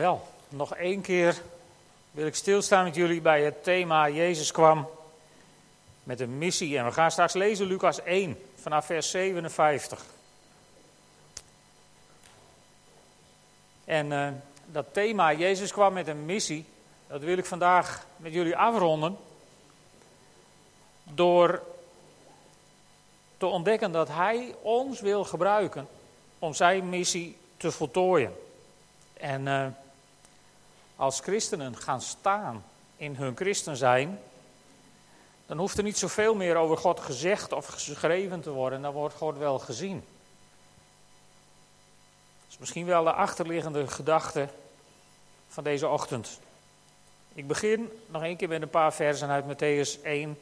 Wel, nog één keer wil ik stilstaan met jullie bij het thema Jezus kwam met een missie. En we gaan straks lezen Lucas 1 vanaf vers 57. En uh, dat thema Jezus kwam met een missie, dat wil ik vandaag met jullie afronden. Door te ontdekken dat Hij ons wil gebruiken om zijn missie te voltooien. En uh, als christenen gaan staan in hun christen zijn, dan hoeft er niet zoveel meer over God gezegd of geschreven te worden, dan wordt God wel gezien. Dat is misschien wel de achterliggende gedachte van deze ochtend. Ik begin nog een keer met een paar versen uit Matthäus 1,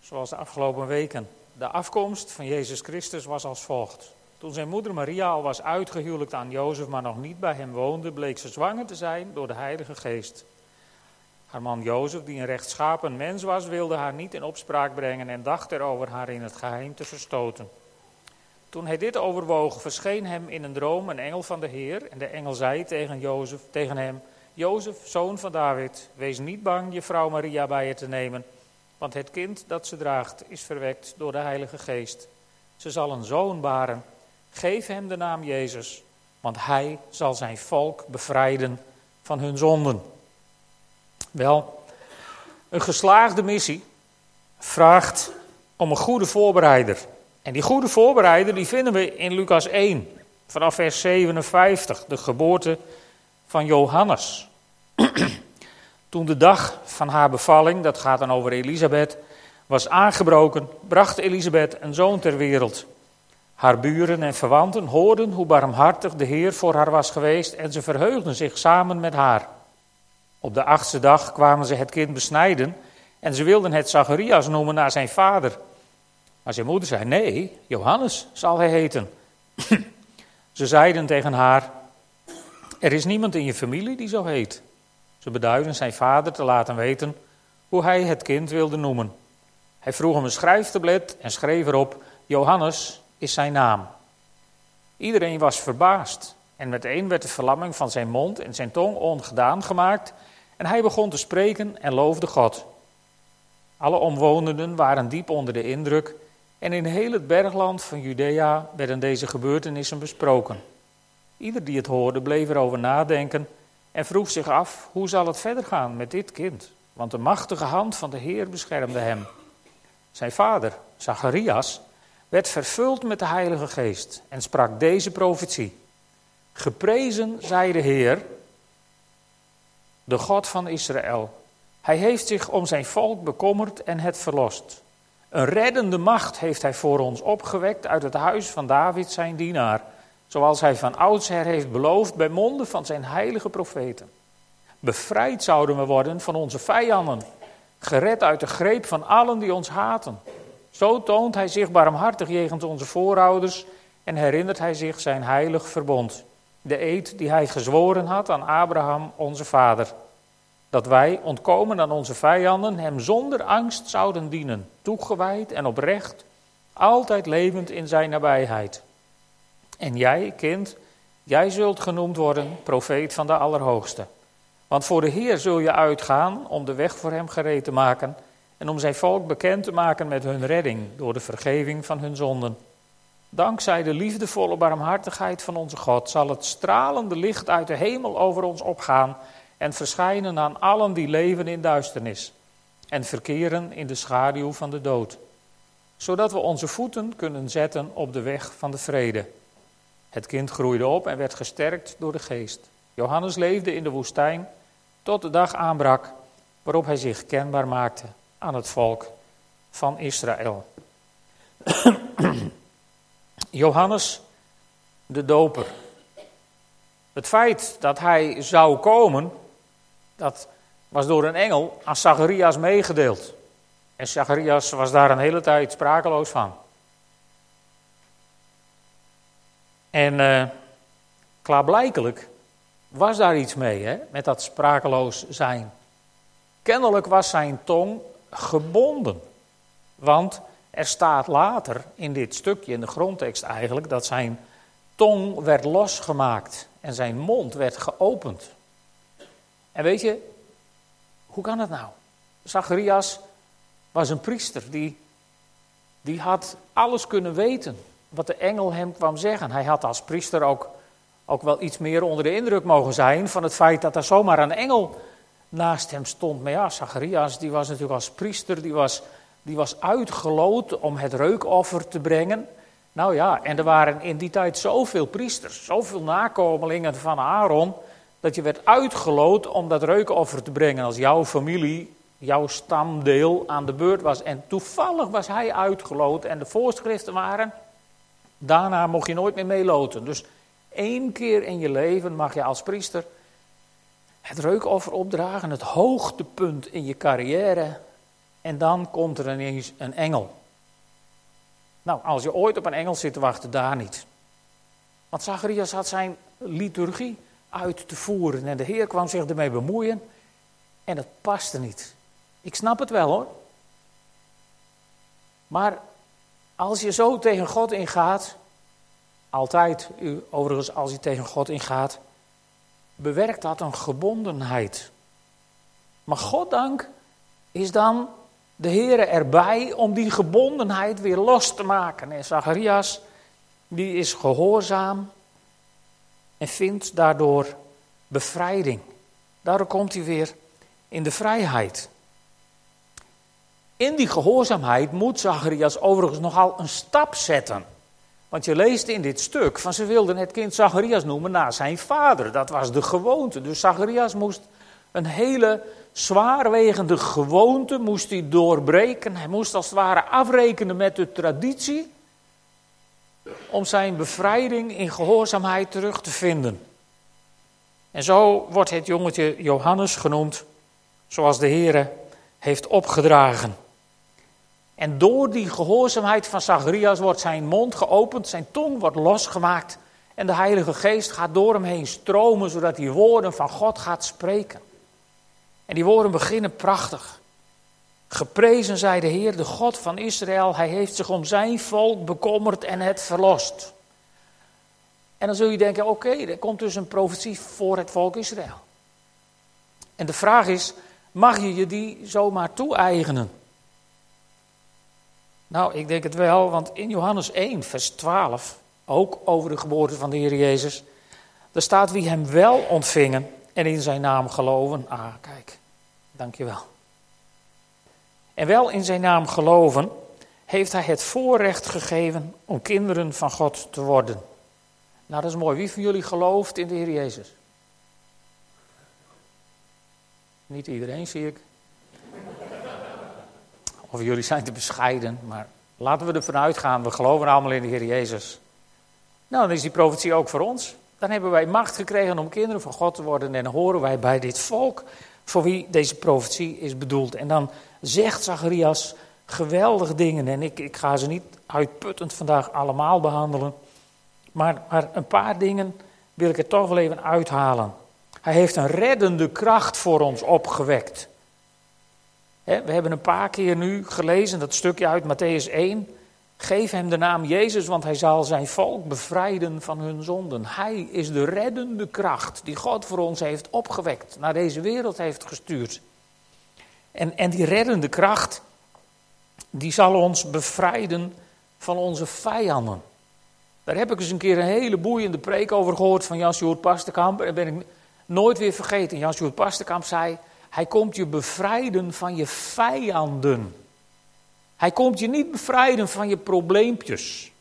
zoals de afgelopen weken. De afkomst van Jezus Christus was als volgt. Toen zijn moeder Maria al was uitgehuwelijkd aan Jozef, maar nog niet bij hem woonde, bleek ze zwanger te zijn door de Heilige Geest. Haar man Jozef, die een rechtschapen mens was, wilde haar niet in opspraak brengen en dacht erover haar in het geheim te verstoten. Toen hij dit overwoog, verscheen hem in een droom een engel van de Heer. En de engel zei tegen, Jozef, tegen hem: Jozef, zoon van David, wees niet bang je vrouw Maria bij je te nemen, want het kind dat ze draagt is verwekt door de Heilige Geest. Ze zal een zoon baren Geef hem de naam Jezus, want hij zal zijn volk bevrijden van hun zonden. Wel, een geslaagde missie vraagt om een goede voorbereider. En die goede voorbereider die vinden we in Lucas 1, vanaf vers 57, de geboorte van Johannes. Toen de dag van haar bevalling, dat gaat dan over Elisabeth, was aangebroken, bracht Elisabeth een zoon ter wereld. Haar buren en verwanten hoorden hoe barmhartig de Heer voor haar was geweest en ze verheugden zich samen met haar. Op de achtste dag kwamen ze het kind besnijden en ze wilden het Zacharias noemen naar zijn vader. Maar zijn moeder zei: Nee, Johannes zal hij heten. ze zeiden tegen haar: Er is niemand in je familie die zo heet. Ze beduiden zijn vader te laten weten hoe hij het kind wilde noemen. Hij vroeg hem een schrijftablet en schreef erop: Johannes, is zijn naam. Iedereen was verbaasd en meteen werd de verlamming van zijn mond en zijn tong ongedaan gemaakt en hij begon te spreken en loofde God. Alle omwonenden waren diep onder de indruk en in heel het bergland van Judea werden deze gebeurtenissen besproken. Ieder die het hoorde bleef erover nadenken en vroeg zich af hoe zal het verder gaan met dit kind, want de machtige hand van de Heer beschermde hem. Zijn vader, Zacharias, werd vervuld met de Heilige Geest en sprak deze profetie. Geprezen zij de Heer, de God van Israël. Hij heeft zich om zijn volk bekommerd en het verlost. Een reddende macht heeft hij voor ons opgewekt uit het huis van David, zijn dienaar, zoals hij van oudsher heeft beloofd bij monden van zijn heilige profeten. Bevrijd zouden we worden van onze vijanden, gered uit de greep van allen die ons haten. Zo toont hij zich barmhartig jegens onze voorouders en herinnert hij zich zijn heilig verbond. De eed die hij gezworen had aan Abraham, onze vader. Dat wij, ontkomen aan onze vijanden, hem zonder angst zouden dienen, toegewijd en oprecht, altijd levend in zijn nabijheid. En jij, kind, jij zult genoemd worden profeet van de Allerhoogste. Want voor de Heer zul je uitgaan om de weg voor hem gereed te maken en om zijn volk bekend te maken met hun redding door de vergeving van hun zonden. Dankzij de liefdevolle barmhartigheid van onze God zal het stralende licht uit de hemel over ons opgaan en verschijnen aan allen die leven in duisternis en verkeren in de schaduw van de dood, zodat we onze voeten kunnen zetten op de weg van de vrede. Het kind groeide op en werd gesterkt door de geest. Johannes leefde in de woestijn tot de dag aanbrak waarop hij zich kenbaar maakte aan het volk van Israël. Johannes de Doper. Het feit dat hij zou komen, dat was door een engel aan Zacharias meegedeeld. En Zacharias was daar een hele tijd sprakeloos van. En uh, klaarblijkelijk was daar iets mee, hè, met dat sprakeloos zijn. Kennelijk was zijn tong gebonden. Want er staat later in dit stukje, in de grondtekst eigenlijk, dat zijn tong werd losgemaakt. en zijn mond werd geopend. En weet je, hoe kan het nou? Zacharias was een priester, die, die had alles kunnen weten wat de engel hem kwam zeggen. Hij had als priester ook, ook wel iets meer onder de indruk mogen zijn van het feit dat er zomaar een engel naast hem stond. Maar ja, Zacharias die was natuurlijk als priester, die was, die was uitgeloot om het reukoffer te brengen. Nou ja, en er waren in die tijd zoveel priesters, zoveel nakomelingen van Aaron, dat je werd uitgeloot om dat reukoffer te brengen als jouw familie, jouw stamdeel aan de beurt was. En toevallig was hij uitgeloot en de voorschriften waren, daarna mocht je nooit meer meeloten. Dus één keer in je leven mag je als priester het reukoffer opdragen, het hoogtepunt in je carrière. En dan komt er ineens een engel. Nou, als je ooit op een engel zit te wachten, daar niet. Want Zacharias had zijn liturgie uit te voeren en de Heer kwam zich ermee bemoeien en dat paste niet. Ik snap het wel hoor. Maar als je zo tegen God ingaat, altijd overigens als je tegen God ingaat, bewerkt dat een gebondenheid. Maar goddank is dan de Heer erbij om die gebondenheid weer los te maken. En Zacharias, die is gehoorzaam en vindt daardoor bevrijding. Daardoor komt hij weer in de vrijheid. In die gehoorzaamheid moet Zacharias overigens nogal een stap zetten. Want je leest in dit stuk van ze wilden het kind Zacharias noemen na zijn vader. Dat was de gewoonte. Dus Zacharias moest een hele zwaarwegende gewoonte moest hij doorbreken. Hij moest als het ware afrekenen met de traditie om zijn bevrijding in gehoorzaamheid terug te vinden. En zo wordt het jongetje Johannes genoemd, zoals de Heer heeft opgedragen. En door die gehoorzaamheid van Zacharias wordt zijn mond geopend, zijn tong wordt losgemaakt en de Heilige Geest gaat door hem heen stromen, zodat hij woorden van God gaat spreken. En die woorden beginnen prachtig. Geprezen zij de Heer, de God van Israël, hij heeft zich om zijn volk bekommerd en het verlost. En dan zul je denken, oké, er komt dus een profetie voor het volk Israël. En de vraag is, mag je je die zomaar toe-eigenen? Nou, ik denk het wel, want in Johannes 1, vers 12, ook over de geboorte van de Heer Jezus, daar staat wie hem wel ontvingen en in zijn naam geloven. Ah, kijk, dankjewel. En wel in zijn naam geloven, heeft hij het voorrecht gegeven om kinderen van God te worden. Nou, dat is mooi. Wie van jullie gelooft in de Heer Jezus? Niet iedereen, zie ik. Of jullie zijn te bescheiden, maar laten we ervan uitgaan, we geloven allemaal in de Heer Jezus. Nou, dan is die profetie ook voor ons. Dan hebben wij macht gekregen om kinderen van God te worden en horen wij bij dit volk voor wie deze profetie is bedoeld. En dan zegt Zacharias geweldige dingen en ik, ik ga ze niet uitputtend vandaag allemaal behandelen. Maar, maar een paar dingen wil ik er toch wel even uithalen. Hij heeft een reddende kracht voor ons opgewekt. We hebben een paar keer nu gelezen dat stukje uit Matthäus 1. Geef hem de naam Jezus, want hij zal zijn volk bevrijden van hun zonden. Hij is de reddende kracht die God voor ons heeft opgewekt, naar deze wereld heeft gestuurd. En, en die reddende kracht, die zal ons bevrijden van onze vijanden. Daar heb ik eens een keer een hele boeiende preek over gehoord van Jan-Sjoerd Pastekamp. En ben ik nooit weer vergeten. Jan-Sjoerd Pastekamp zei, hij komt je bevrijden van je vijanden. Hij komt je niet bevrijden van je probleempjes.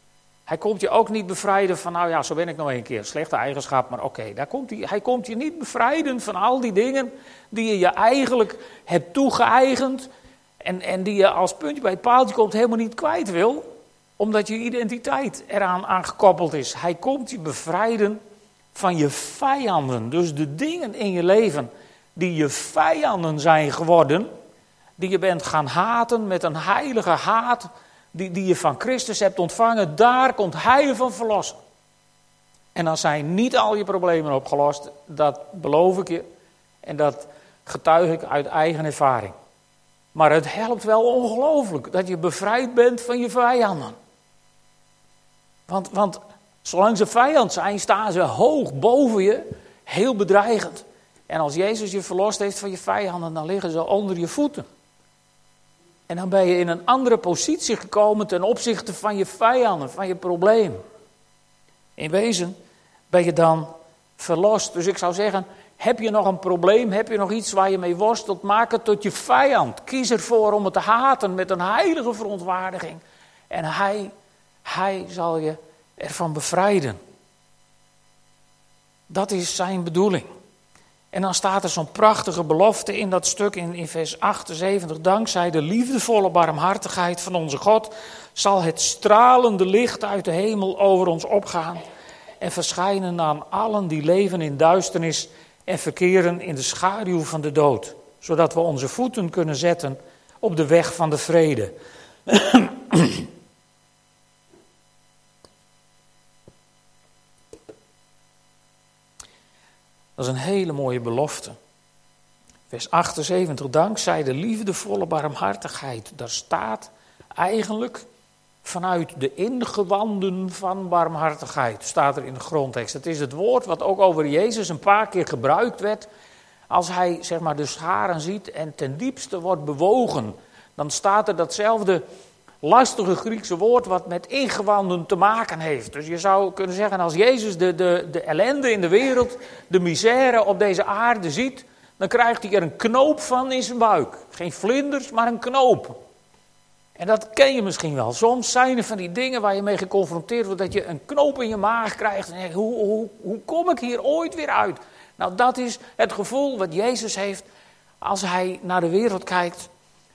Hij komt je ook niet bevrijden van, nou ja, zo ben ik nog een keer. Slechte eigenschap, maar oké. daar komt hij. hij komt je niet bevrijden van al die dingen die je je eigenlijk hebt toegeëigend. En, en die je als puntje bij het paaltje komt helemaal niet kwijt wil. Omdat je identiteit eraan aan gekoppeld is. Hij komt je bevrijden van je vijanden. Dus de dingen in je leven die je vijanden zijn geworden, die je bent gaan haten met een heilige haat, die, die je van Christus hebt ontvangen, daar komt Hij je van verlossen. En dan zijn niet al je problemen opgelost, dat beloof ik je. En dat getuig ik uit eigen ervaring. Maar het helpt wel ongelooflijk dat je bevrijd bent van je vijanden. Want, want Zolang ze vijand zijn, staan ze hoog boven je, heel bedreigend. En als Jezus je verlost heeft van je vijanden, dan liggen ze onder je voeten. En dan ben je in een andere positie gekomen ten opzichte van je vijanden, van je probleem. In wezen ben je dan verlost. Dus ik zou zeggen, heb je nog een probleem, heb je nog iets waar je mee worstelt, maak het tot je vijand. Kies ervoor om het te haten met een heilige verontwaardiging. En hij, hij zal je ervan bevrijden. Dat is zijn bedoeling. En dan staat er zo'n prachtige belofte in dat stuk in, in vers 78. Dankzij de liefdevolle barmhartigheid van onze God zal het stralende licht uit de hemel over ons opgaan en verschijnen aan allen die leven in duisternis en verkeren in de schaduw van de dood, zodat we onze voeten kunnen zetten op de weg van de vrede. Dat is een hele mooie belofte. Vers 78, dankzij de liefdevolle barmhartigheid. Daar staat eigenlijk vanuit de ingewanden van barmhartigheid, staat er in de grondtekst. Het is het woord wat ook over Jezus een paar keer gebruikt werd. Als hij zeg maar, de scharen ziet en ten diepste wordt bewogen, dan staat er datzelfde lastige Griekse woord wat met ingewanden te maken heeft. Dus je zou kunnen zeggen, als Jezus de, de, de ellende in de wereld, de misère op deze aarde ziet, dan krijgt hij er een knoop van in zijn buik. Geen vlinders, maar een knoop. En dat ken je misschien wel. Soms zijn er van die dingen waar je mee geconfronteerd wordt, dat je een knoop in je maag krijgt. En hoe, hoe, hoe kom ik hier ooit weer uit? Nou, dat is het gevoel wat Jezus heeft als hij naar de wereld kijkt.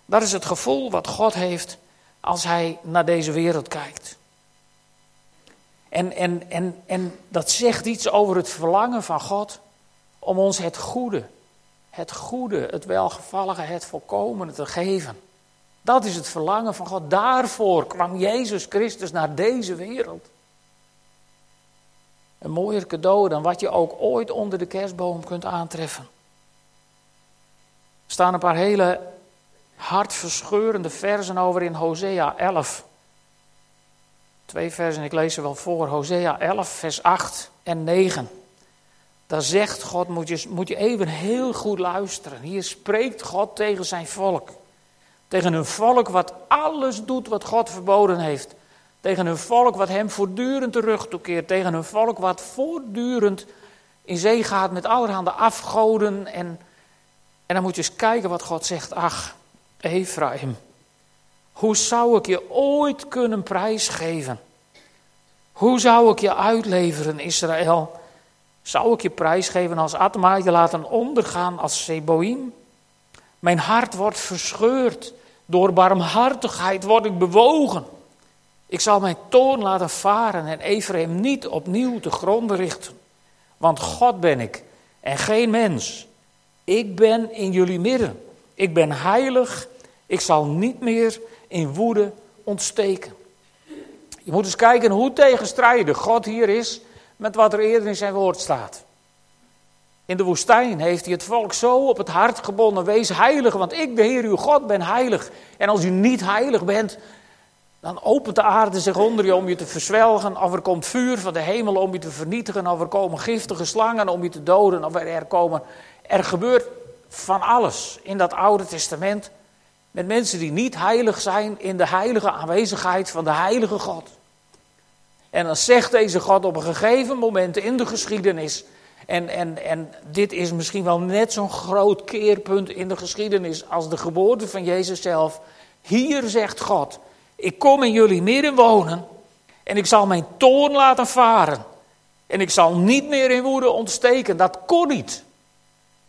Dat is het gevoel wat God heeft als hij naar deze wereld kijkt. En, en, en, en dat zegt iets over het verlangen van God om ons het goede, het goede, het welgevallige, het volkomene te geven. Dat is het verlangen van God. Daarvoor kwam Jezus Christus naar deze wereld. Een mooier cadeau dan wat je ook ooit onder de kerstboom kunt aantreffen. Er staan een paar hele hartverscheurende versen over in Hosea 11. Twee versen, ik lees ze wel voor. Hosea 11, vers 8 en 9. Daar zegt God, moet je, moet je even heel goed luisteren. Hier spreekt God tegen zijn volk. Tegen een volk wat alles doet wat God verboden heeft. Tegen een volk wat hem voortdurend terug toekeert. Tegen een volk wat voortdurend in zee gaat met allerhande afgoden. En, en dan moet je eens kijken wat God zegt. Ach, Ephraim, hoe zou ik je ooit kunnen prijsgeven? Hoe zou ik je uitleveren, Israël? Zou ik je prijsgeven als Atma, je laten ondergaan als Seboim? Mijn hart wordt verscheurd. Door barmhartigheid word ik bewogen. Ik zal mijn toon laten varen en Ephraim niet opnieuw te gronden richten. Want God ben ik en geen mens. Ik ben in jullie midden. Ik ben heilig. Ik zal niet meer in woede ontsteken. Je moet eens kijken hoe tegenstrijdig God hier is met wat er eerder in zijn woord staat. In de woestijn heeft hij het volk zo op het hart gebonden: wees heilig, want ik, de Heer uw God, ben heilig. En als u niet heilig bent, dan opent de aarde zich onder je om je te verzwelgen. Of er komt vuur van de hemel om je te vernietigen. Of er komen giftige slangen om je te doden. Of er, komen. Er gebeurt van alles in dat Oude Testament. Met mensen die niet heilig zijn in de heilige aanwezigheid van de heilige God. En dan zegt deze God op een gegeven moment in de geschiedenis. En, en, en dit is misschien wel net zo'n groot keerpunt in de geschiedenis als de geboorte van Jezus zelf. Hier zegt God: Ik kom in jullie midden wonen. En ik zal mijn toorn laten varen. En ik zal niet meer in woede ontsteken. Dat kon niet.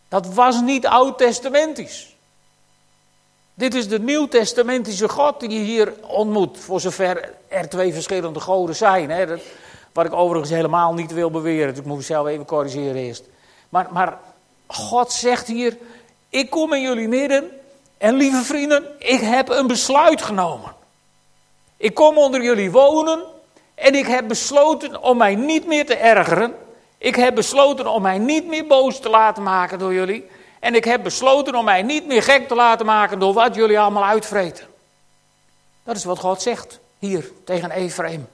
Dat was niet oud-testamentisch. Dit is de nieuw-testamentische God die je hier ontmoet, voor zover er twee verschillende goden zijn. Hè. Dat, wat ik overigens helemaal niet wil beweren, dus ik moet mezelf even corrigeren eerst. Maar, maar God zegt hier, ik kom in jullie midden en lieve vrienden, ik heb een besluit genomen. Ik kom onder jullie wonen en ik heb besloten om mij niet meer te ergeren. Ik heb besloten om mij niet meer boos te laten maken door jullie. En ik heb besloten om mij niet meer gek te laten maken door wat jullie allemaal uitvreten. Dat is wat God zegt hier tegen Ephraim.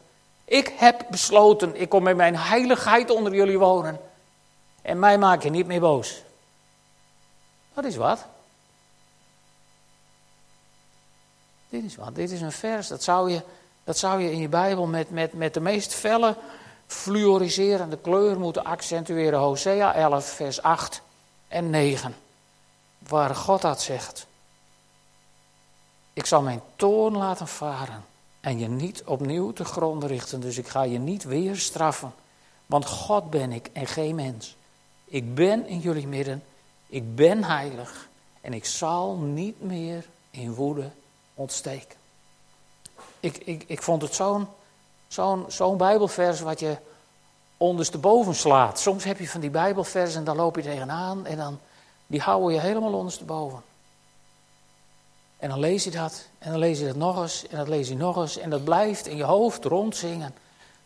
Ik heb besloten, ik kom met mijn heiligheid onder jullie wonen. En mij maak je niet meer boos. Dat is wat. Dit is wat. Dit is een vers, dat zou je, dat zou je in je Bijbel met, met, met de meest felle, fluoriserende kleur moeten accentueren. Hosea 11, vers 8 en 9. Waar God dat zegt. Ik zal mijn toorn laten varen en je niet opnieuw te gronden richten. Dus ik ga je niet weer straffen. Want God ben ik en geen mens. Ik ben in jullie midden. Ik ben heilig. En ik zal niet meer in woede ontsteken. Ik, ik, ik vond het zo'n zo'n zo'n Bijbelvers wat je ondersteboven slaat. Soms heb je van die Bijbelversen en dan loop je tegenaan en dan die houden je helemaal ondersteboven. En dan lees je dat, en dan lees je dat nog eens, en dat lees je nog eens, en dat blijft in je hoofd rondzingen.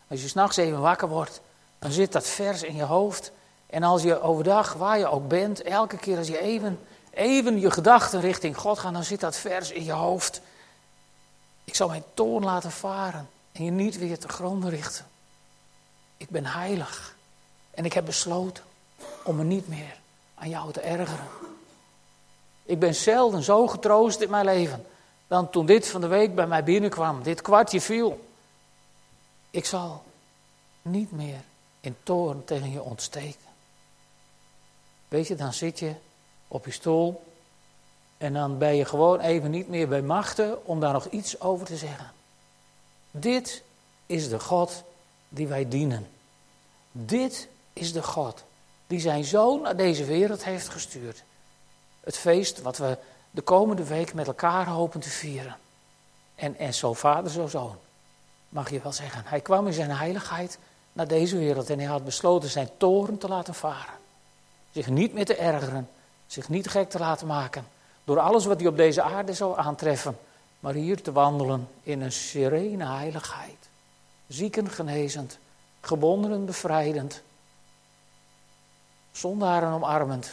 Als je s'nachts even wakker wordt, dan zit dat vers in je hoofd. En als je overdag, waar je ook bent, elke keer als je even, even je gedachten richting God gaat, dan zit dat vers in je hoofd. Ik zal mijn toon laten varen en je niet weer te gronden richten. Ik ben heilig en ik heb besloten om me niet meer aan jou te ergeren. Ik ben zelden zo getroost in mijn leven dan toen dit van de week bij mij binnenkwam. Dit kwartje viel. Ik zal niet meer in toorn tegen je ontsteken. Weet je, dan zit je op je stoel en dan ben je gewoon even niet meer bij machten om daar nog iets over te zeggen. Dit is de God die wij dienen. Dit is de God die zijn zoon naar deze wereld heeft gestuurd. Het feest wat we de komende week met elkaar hopen te vieren. En, en zo vader, zo zoon, mag je wel zeggen. Hij kwam in zijn heiligheid naar deze wereld en hij had besloten zijn toren te laten varen. Zich niet meer te ergeren, zich niet gek te laten maken door alles wat hij op deze aarde zou aantreffen, maar hier te wandelen in een serene heiligheid. Zieken genezend, gebondenen bevrijdend, zondaren omarmend,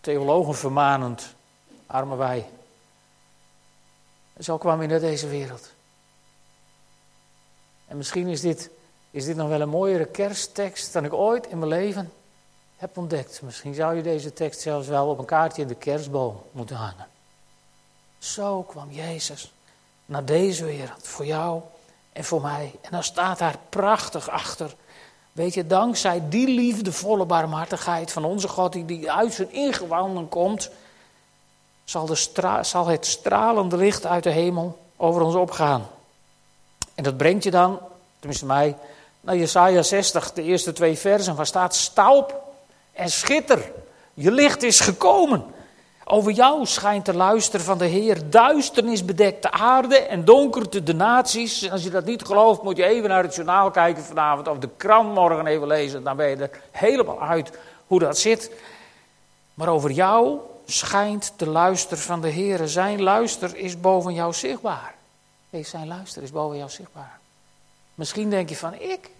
theologen vermanend, arme wij. Zo kwam hij naar deze wereld. En misschien is dit, is dit nog wel een mooiere kersttekst dan ik ooit in mijn leven heb ontdekt. Misschien zou je deze tekst zelfs wel op een kaartje in de kerstboom moeten hangen. Zo kwam Jezus naar deze wereld, voor jou en voor mij. En dan staat daar prachtig achter. Weet je, dankzij die liefdevolle barmhartigheid van onze God, die, die uit zijn ingewanden komt, zal, de zal het stralende licht uit de hemel over ons opgaan. En dat brengt je dan, tenminste mij, naar Jesaja 60, de eerste twee versen, waar staat staup en schitter. Je licht is gekomen. Over jou schijnt de luister van de Heer. Duisternis bedekt de aarde en donkerte de naties. Als je dat niet gelooft, moet je even naar het journaal kijken vanavond. Of de krant morgen even lezen. Dan ben je er helemaal uit hoe dat zit. Maar over jou schijnt de luister van de Heer. Zijn luister is boven jou zichtbaar. Zijn luister is boven jou zichtbaar. Misschien denk je van, ik?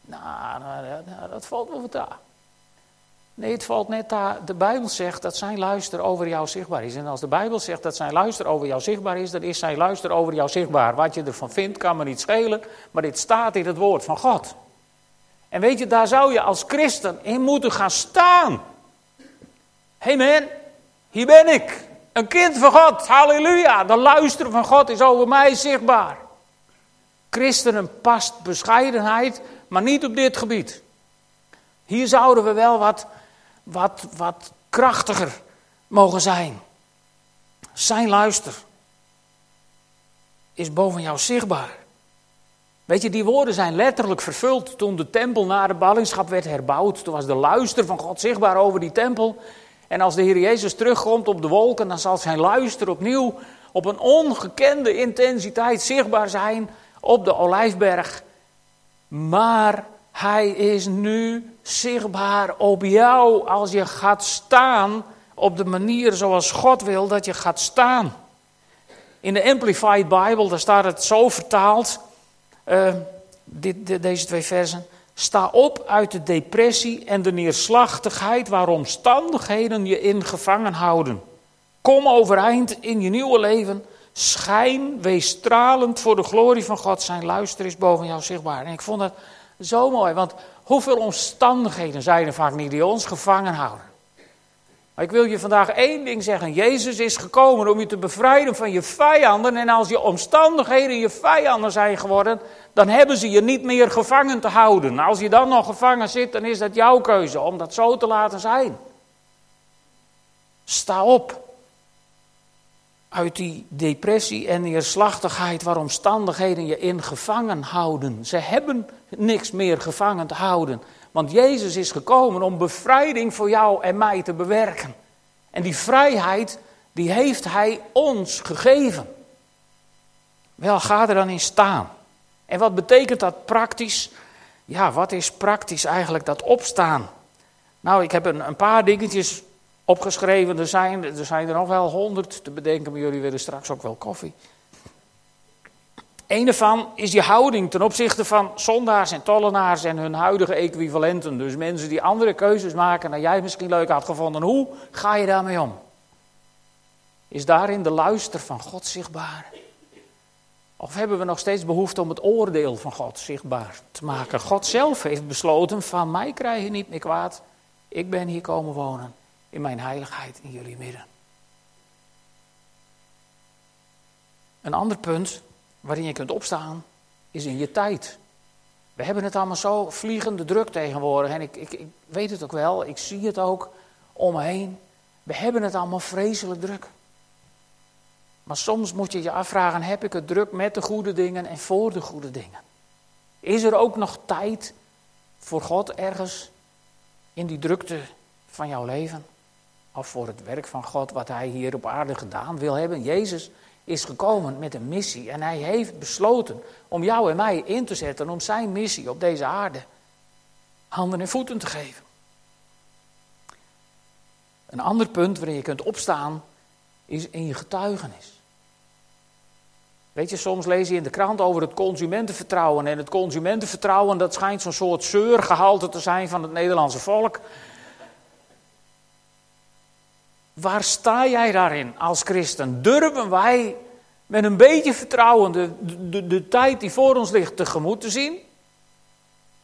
Nou, nou, nou dat valt wel wat. Nee, het valt net daar. De Bijbel zegt dat zijn luister over jou zichtbaar is. En als de Bijbel zegt dat zijn luister over jou zichtbaar is, dan is zijn luister over jou zichtbaar. Wat je ervan vindt, kan me niet schelen, maar dit staat in het woord van God. En weet je, daar zou je als christen in moeten gaan staan. Hey man, hier ben ik. Een kind van God, halleluja. De luister van God is over mij zichtbaar. Christenen past bescheidenheid, maar niet op dit gebied. Hier zouden we wel wat wat, wat krachtiger mogen zijn. Zijn luister is boven jou zichtbaar. Weet je, die woorden zijn letterlijk vervuld toen de tempel na de ballingschap werd herbouwd. Toen was de luister van God zichtbaar over die tempel. En als de Heer Jezus terugkomt op de wolken, dan zal zijn luister opnieuw op een ongekende intensiteit zichtbaar zijn op de Olijfberg. Maar hij is nu zichtbaar op jou als je gaat staan op de manier zoals God wil dat je gaat staan. In de Amplified Bible, daar staat het zo vertaald, uh, dit, deze twee versen. Sta op uit de depressie en de neerslachtigheid waar omstandigheden je in gevangen houden. Kom overeind in je nieuwe leven. schijn, wees stralend voor de glorie van God. Zijn luister is boven jou zichtbaar. En ik vond dat zo mooi, want hoeveel omstandigheden zijn er vaak niet die ons gevangen houden. Maar ik wil je vandaag één ding zeggen. Jezus is gekomen om je te bevrijden van je vijanden. En als je omstandigheden je vijanden zijn geworden, dan hebben ze je niet meer gevangen te houden. Als je dan nog gevangen zit, dan is dat jouw keuze om dat zo te laten zijn. Sta op. Uit die depressie en neerslachtigheid waar omstandigheden je in gevangen houden. Ze hebben niks meer gevangen te houden. Want Jezus is gekomen om bevrijding voor jou en mij te bewerken. En die vrijheid, die heeft Hij ons gegeven. Wel, ga er dan in staan. En wat betekent dat praktisch? Ja, wat is praktisch eigenlijk dat opstaan? Nou, ik heb een, een paar dingetjes opgeschreven. Er zijn, er zijn er nog wel honderd te bedenken, maar jullie willen straks ook wel koffie. Een ervan is die houding ten opzichte van zondaars en tollenaars en hun huidige equivalenten. Dus mensen die andere keuzes maken dan jij misschien leuk had gevonden. Hoe ga je daarmee om? Is daarin de luister van God zichtbaar? Of hebben we nog steeds behoefte om het oordeel van God zichtbaar te maken? God zelf heeft besloten: van mij krijg je niet meer kwaad. Ik ben hier komen wonen in mijn heiligheid in jullie midden. Een ander punt waarin je kunt opstaan is in je tijd. We hebben het allemaal zo vliegende druk tegenwoordig. En ik, ik, weet het ook wel, ik zie het ook om me heen. We hebben het allemaal vreselijk druk. Maar soms moet je je afvragen: heb ik het druk met de goede dingen en voor de goede dingen? Is er ook nog tijd voor God ergens in die drukte van jouw leven? Of voor het werk van God wat Hij hier op aarde gedaan wil hebben? Jezus is gekomen met een missie en Hij heeft besloten om jou en mij in te zetten om Zijn missie op deze aarde handen en voeten te geven. Een ander punt waarin je kunt opstaan is in je getuigenis. Weet je, soms lees je in de krant over het consumentenvertrouwen. En het consumentenvertrouwen, dat schijnt zo'n soort zeurgehalte te zijn van het Nederlandse volk. Waar sta jij daarin als christen? Durven wij met een beetje vertrouwen de, de, tijd die voor ons ligt tegemoet te zien?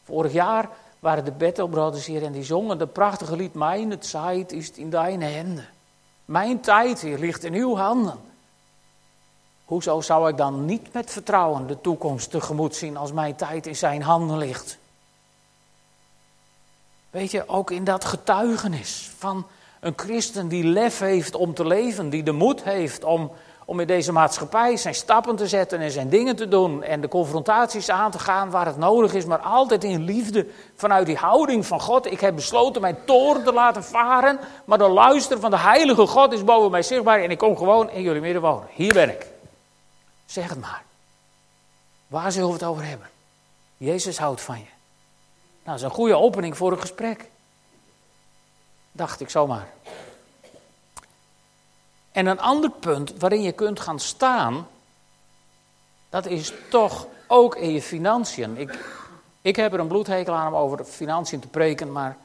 Vorig jaar waren de Battle Brothers hier en die zongen de prachtige lied Mijn tijd is in deine handen. Mijn tijd hier ligt in uw handen. Hoezo zou ik dan niet met vertrouwen de toekomst tegemoet zien als mijn tijd in zijn handen ligt? Weet je, ook in dat getuigenis van een christen die lef heeft om te leven, die de moed heeft om, om in deze maatschappij zijn stappen te zetten en zijn dingen te doen en de confrontaties aan te gaan waar het nodig is, maar altijd in liefde vanuit die houding van God. Ik heb besloten mijn toren te laten varen, maar de luister van de heilige God is boven mij zichtbaar en ik kom gewoon in jullie midden wonen. Hier ben ik. Zeg het maar. Waar zullen we het over hebben? Jezus houdt van je. Nou, dat is een goede opening voor een gesprek. Dacht ik zomaar. En een ander punt waarin je kunt gaan staan, dat is toch ook in je financiën. Ik, ik heb er een bloedhekel aan om over financiën te preken, maar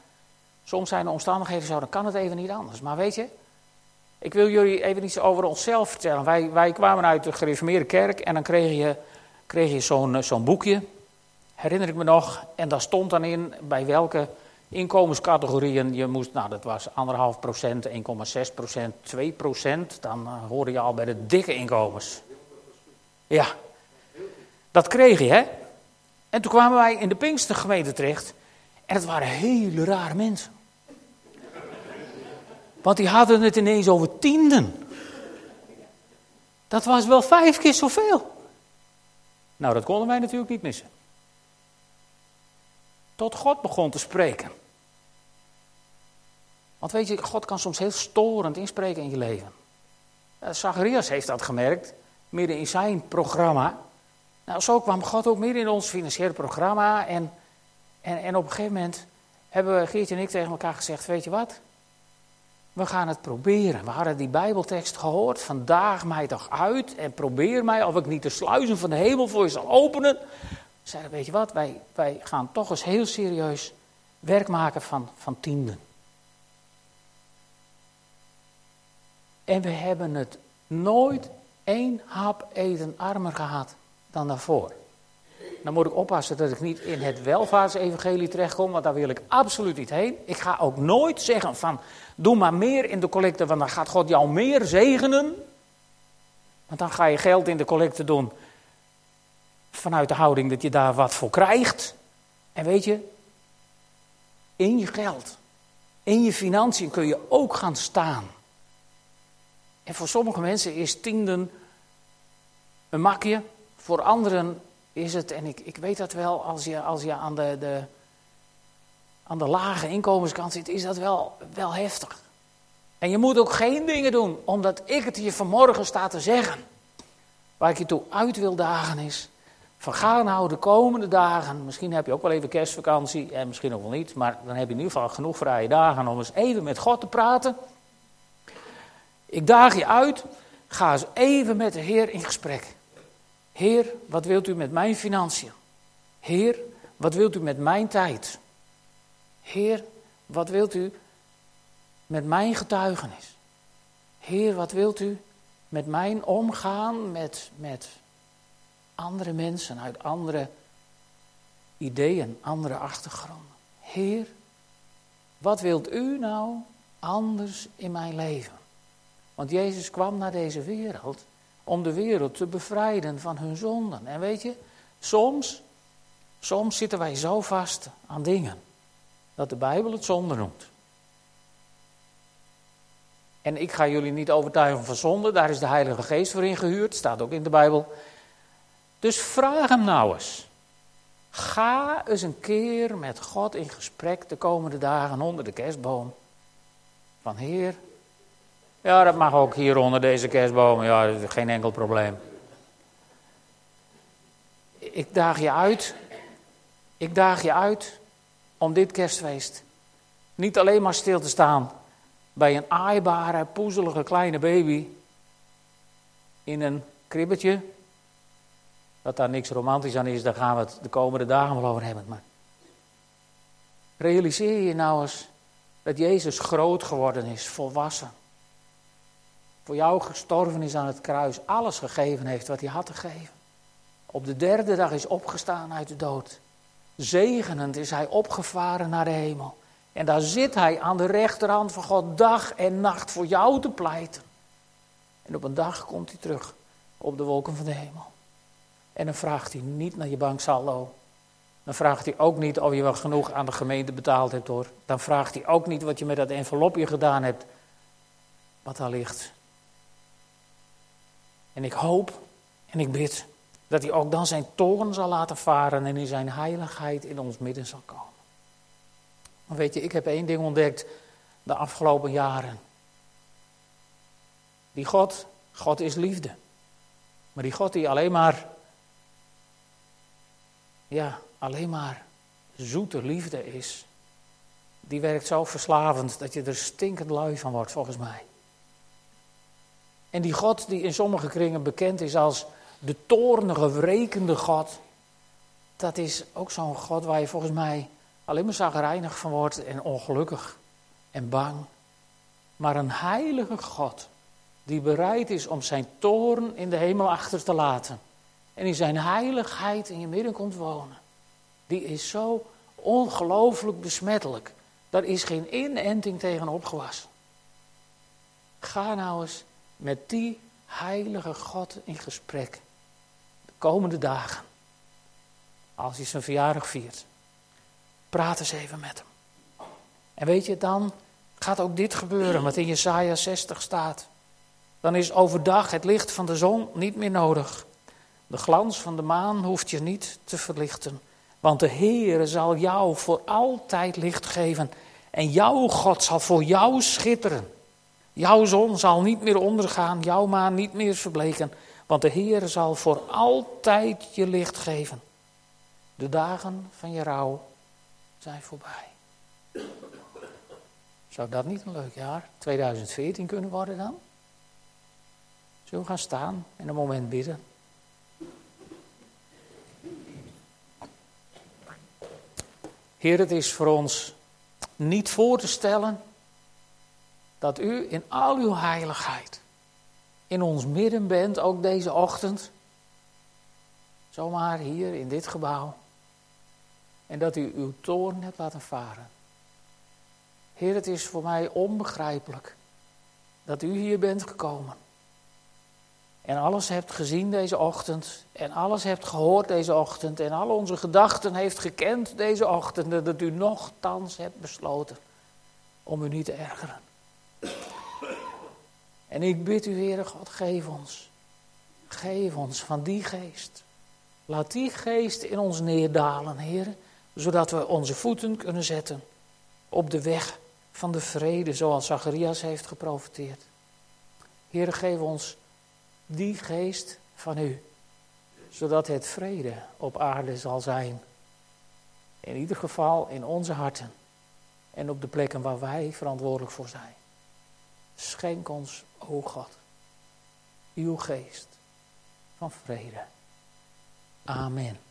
soms zijn de omstandigheden zo, dan kan het even niet anders. Maar weet je, ik wil jullie even iets over onszelf vertellen. Wij, wij kwamen uit de gereformeerde kerk en dan kreeg je, kreeg je zo'n zo'n boekje, herinner ik me nog, en daar stond dan in bij welke inkomenscategorieën. Je moest, nou dat was anderhalf procent, 1,6 procent, 2 procent. Dan uh, hoorde je al bij de dikke inkomens. Ja, dat kreeg je hè. En toen kwamen wij in de Pinkstergemeente terecht. En het waren hele rare mensen. Want die hadden het ineens over tienden. Dat was wel vijf keer zoveel. Nou, dat konden wij natuurlijk niet missen. Tot God begon te spreken. Want weet je, God kan soms heel storend inspreken in je leven. Zacharias heeft dat gemerkt, midden in zijn programma. Nou, zo kwam God ook midden in ons financiële programma. En, en, en op een gegeven moment hebben Geertje en ik tegen elkaar gezegd, weet je wat? We gaan het proberen. We hadden die Bijbeltekst gehoord. Vandaag mij toch uit en probeer mij of ik niet de sluizen van de hemel voor je zal openen. Zeiden, weet je wat, wij, wij gaan toch eens heel serieus werk maken van, van tienden. En we hebben het nooit één hap eten armer gehad dan daarvoor. Dan moet ik oppassen dat ik niet in het welvaartsevangelie terechtkom, want daar wil ik absoluut niet heen. Ik ga ook nooit zeggen van, doe maar meer in de collecte, want dan gaat God jou meer zegenen. Want dan ga je geld in de collecte doen vanuit de houding dat je daar wat voor krijgt. En weet je, in je geld, in je financiën kun je ook gaan staan. En voor sommige mensen is tienden een makje, voor anderen is het, en ik, ik weet dat wel, als je, als je aan, de, de, aan de lage inkomenskant zit, is dat wel, wel heftig. En je moet ook geen dingen doen, omdat ik het hier vanmorgen sta te zeggen. Waar ik je toe uit wil dagen is, ga nou de komende dagen, misschien heb je ook wel even kerstvakantie en misschien ook wel niet, maar dan heb je in ieder geval genoeg vrije dagen om eens even met God te praten. Ik daag je uit, ga eens even met de Heer in gesprek. Heer, wat wilt u met mijn financiën? Heer, wat wilt u met mijn tijd? Heer, wat wilt u met mijn getuigenis? Heer, wat wilt u met mijn omgaan met, met andere mensen uit andere ideeën, andere achtergronden? Heer, wat wilt u nou anders in mijn leven? Want Jezus kwam naar deze wereld om de wereld te bevrijden van hun zonden. En weet je, soms, soms zitten wij zo vast aan dingen dat de Bijbel het zonde noemt. En ik ga jullie niet overtuigen van zonde, daar is de Heilige Geest voor ingehuurd, staat ook in de Bijbel. Dus vraag hem nou eens. Ga eens een keer met God in gesprek de komende dagen onder de kerstboom. Van Heer, ja, dat mag ook hier onder deze kerstboom. Ja, geen enkel probleem. Ik daag je uit. Ik daag je uit om dit kerstfeest niet alleen maar stil te staan bij een aaibare, poezelige kleine baby in een kribbetje. Dat daar niks romantisch aan is, daar gaan we het de komende dagen wel over hebben. Maar realiseer je nou eens dat Jezus groot geworden is, volwassen voor jou gestorven is aan het kruis, alles gegeven heeft wat hij had te geven. Op de derde dag is opgestaan uit de dood. Zegenend is hij opgevaren naar de hemel. En daar zit hij aan de rechterhand van God dag en nacht voor jou te pleiten. En op een dag komt hij terug op de wolken van de hemel. En dan vraagt hij niet naar je banksaldo. Dan vraagt hij ook niet of je wel genoeg aan de gemeente betaald hebt hoor. Dan vraagt hij ook niet wat je met dat envelopje gedaan hebt. Wat daar ligt. En ik hoop en ik bid dat hij ook dan zijn toren zal laten varen en in zijn heiligheid in ons midden zal komen. Maar weet je, ik heb één ding ontdekt de afgelopen jaren. Die God, God is liefde. Maar die God die alleen maar, ja, alleen maar zoete liefde is, die werkt zo verslavend dat je er stinkend lui van wordt, volgens mij. En die God die in sommige kringen bekend is als de toornige, wrekende God. Dat is ook zo'n God waar je volgens mij alleen maar zagrijnig van wordt en ongelukkig en bang. Maar een heilige God die bereid is om zijn toorn in de hemel achter te laten. En in zijn heiligheid in je midden komt wonen. Die is zo ongelooflijk besmettelijk. Daar is geen inenting tegen opgewassen. Ga nou eens met die heilige God in gesprek. De komende dagen. Als hij zijn verjaardag viert. Praat eens even met hem. En weet je, dan gaat ook dit gebeuren, wat in Jesaja 60 staat. Dan is overdag het licht van de zon niet meer nodig. De glans van de maan hoeft je niet te verlichten. Want de Heer zal jou voor altijd licht geven. En jouw God zal voor jou schitteren. Jouw zon zal niet meer ondergaan, jouw maan niet meer verbleken, want de Heer zal voor altijd je licht geven. De dagen van je rouw zijn voorbij. Zou dat niet een leuk jaar 2014 kunnen worden dan? Zullen we gaan staan en een moment bidden? Heer, het is voor ons niet voor te stellen dat u in al uw heiligheid in ons midden bent, ook deze ochtend. Zomaar hier in dit gebouw. En dat u uw toorn hebt laten varen. Heer, het is voor mij onbegrijpelijk dat u hier bent gekomen. En alles hebt gezien deze ochtend. En alles hebt gehoord deze ochtend. En al onze gedachten heeft gekend deze ochtend. En dat u nogthans hebt besloten om u niet te ergeren. En ik bid u, Heere God, geef ons. Geef ons van die geest. Laat die geest in ons neerdalen, Heer. Zodat we onze voeten kunnen zetten op de weg van de vrede, zoals Zacharias heeft geprofiteerd. Heer, geef ons die geest van u, zodat het vrede op aarde zal zijn. In ieder geval in onze harten en op de plekken waar wij verantwoordelijk voor zijn. Schenk ons, o God, uw geest van vrede. Amen.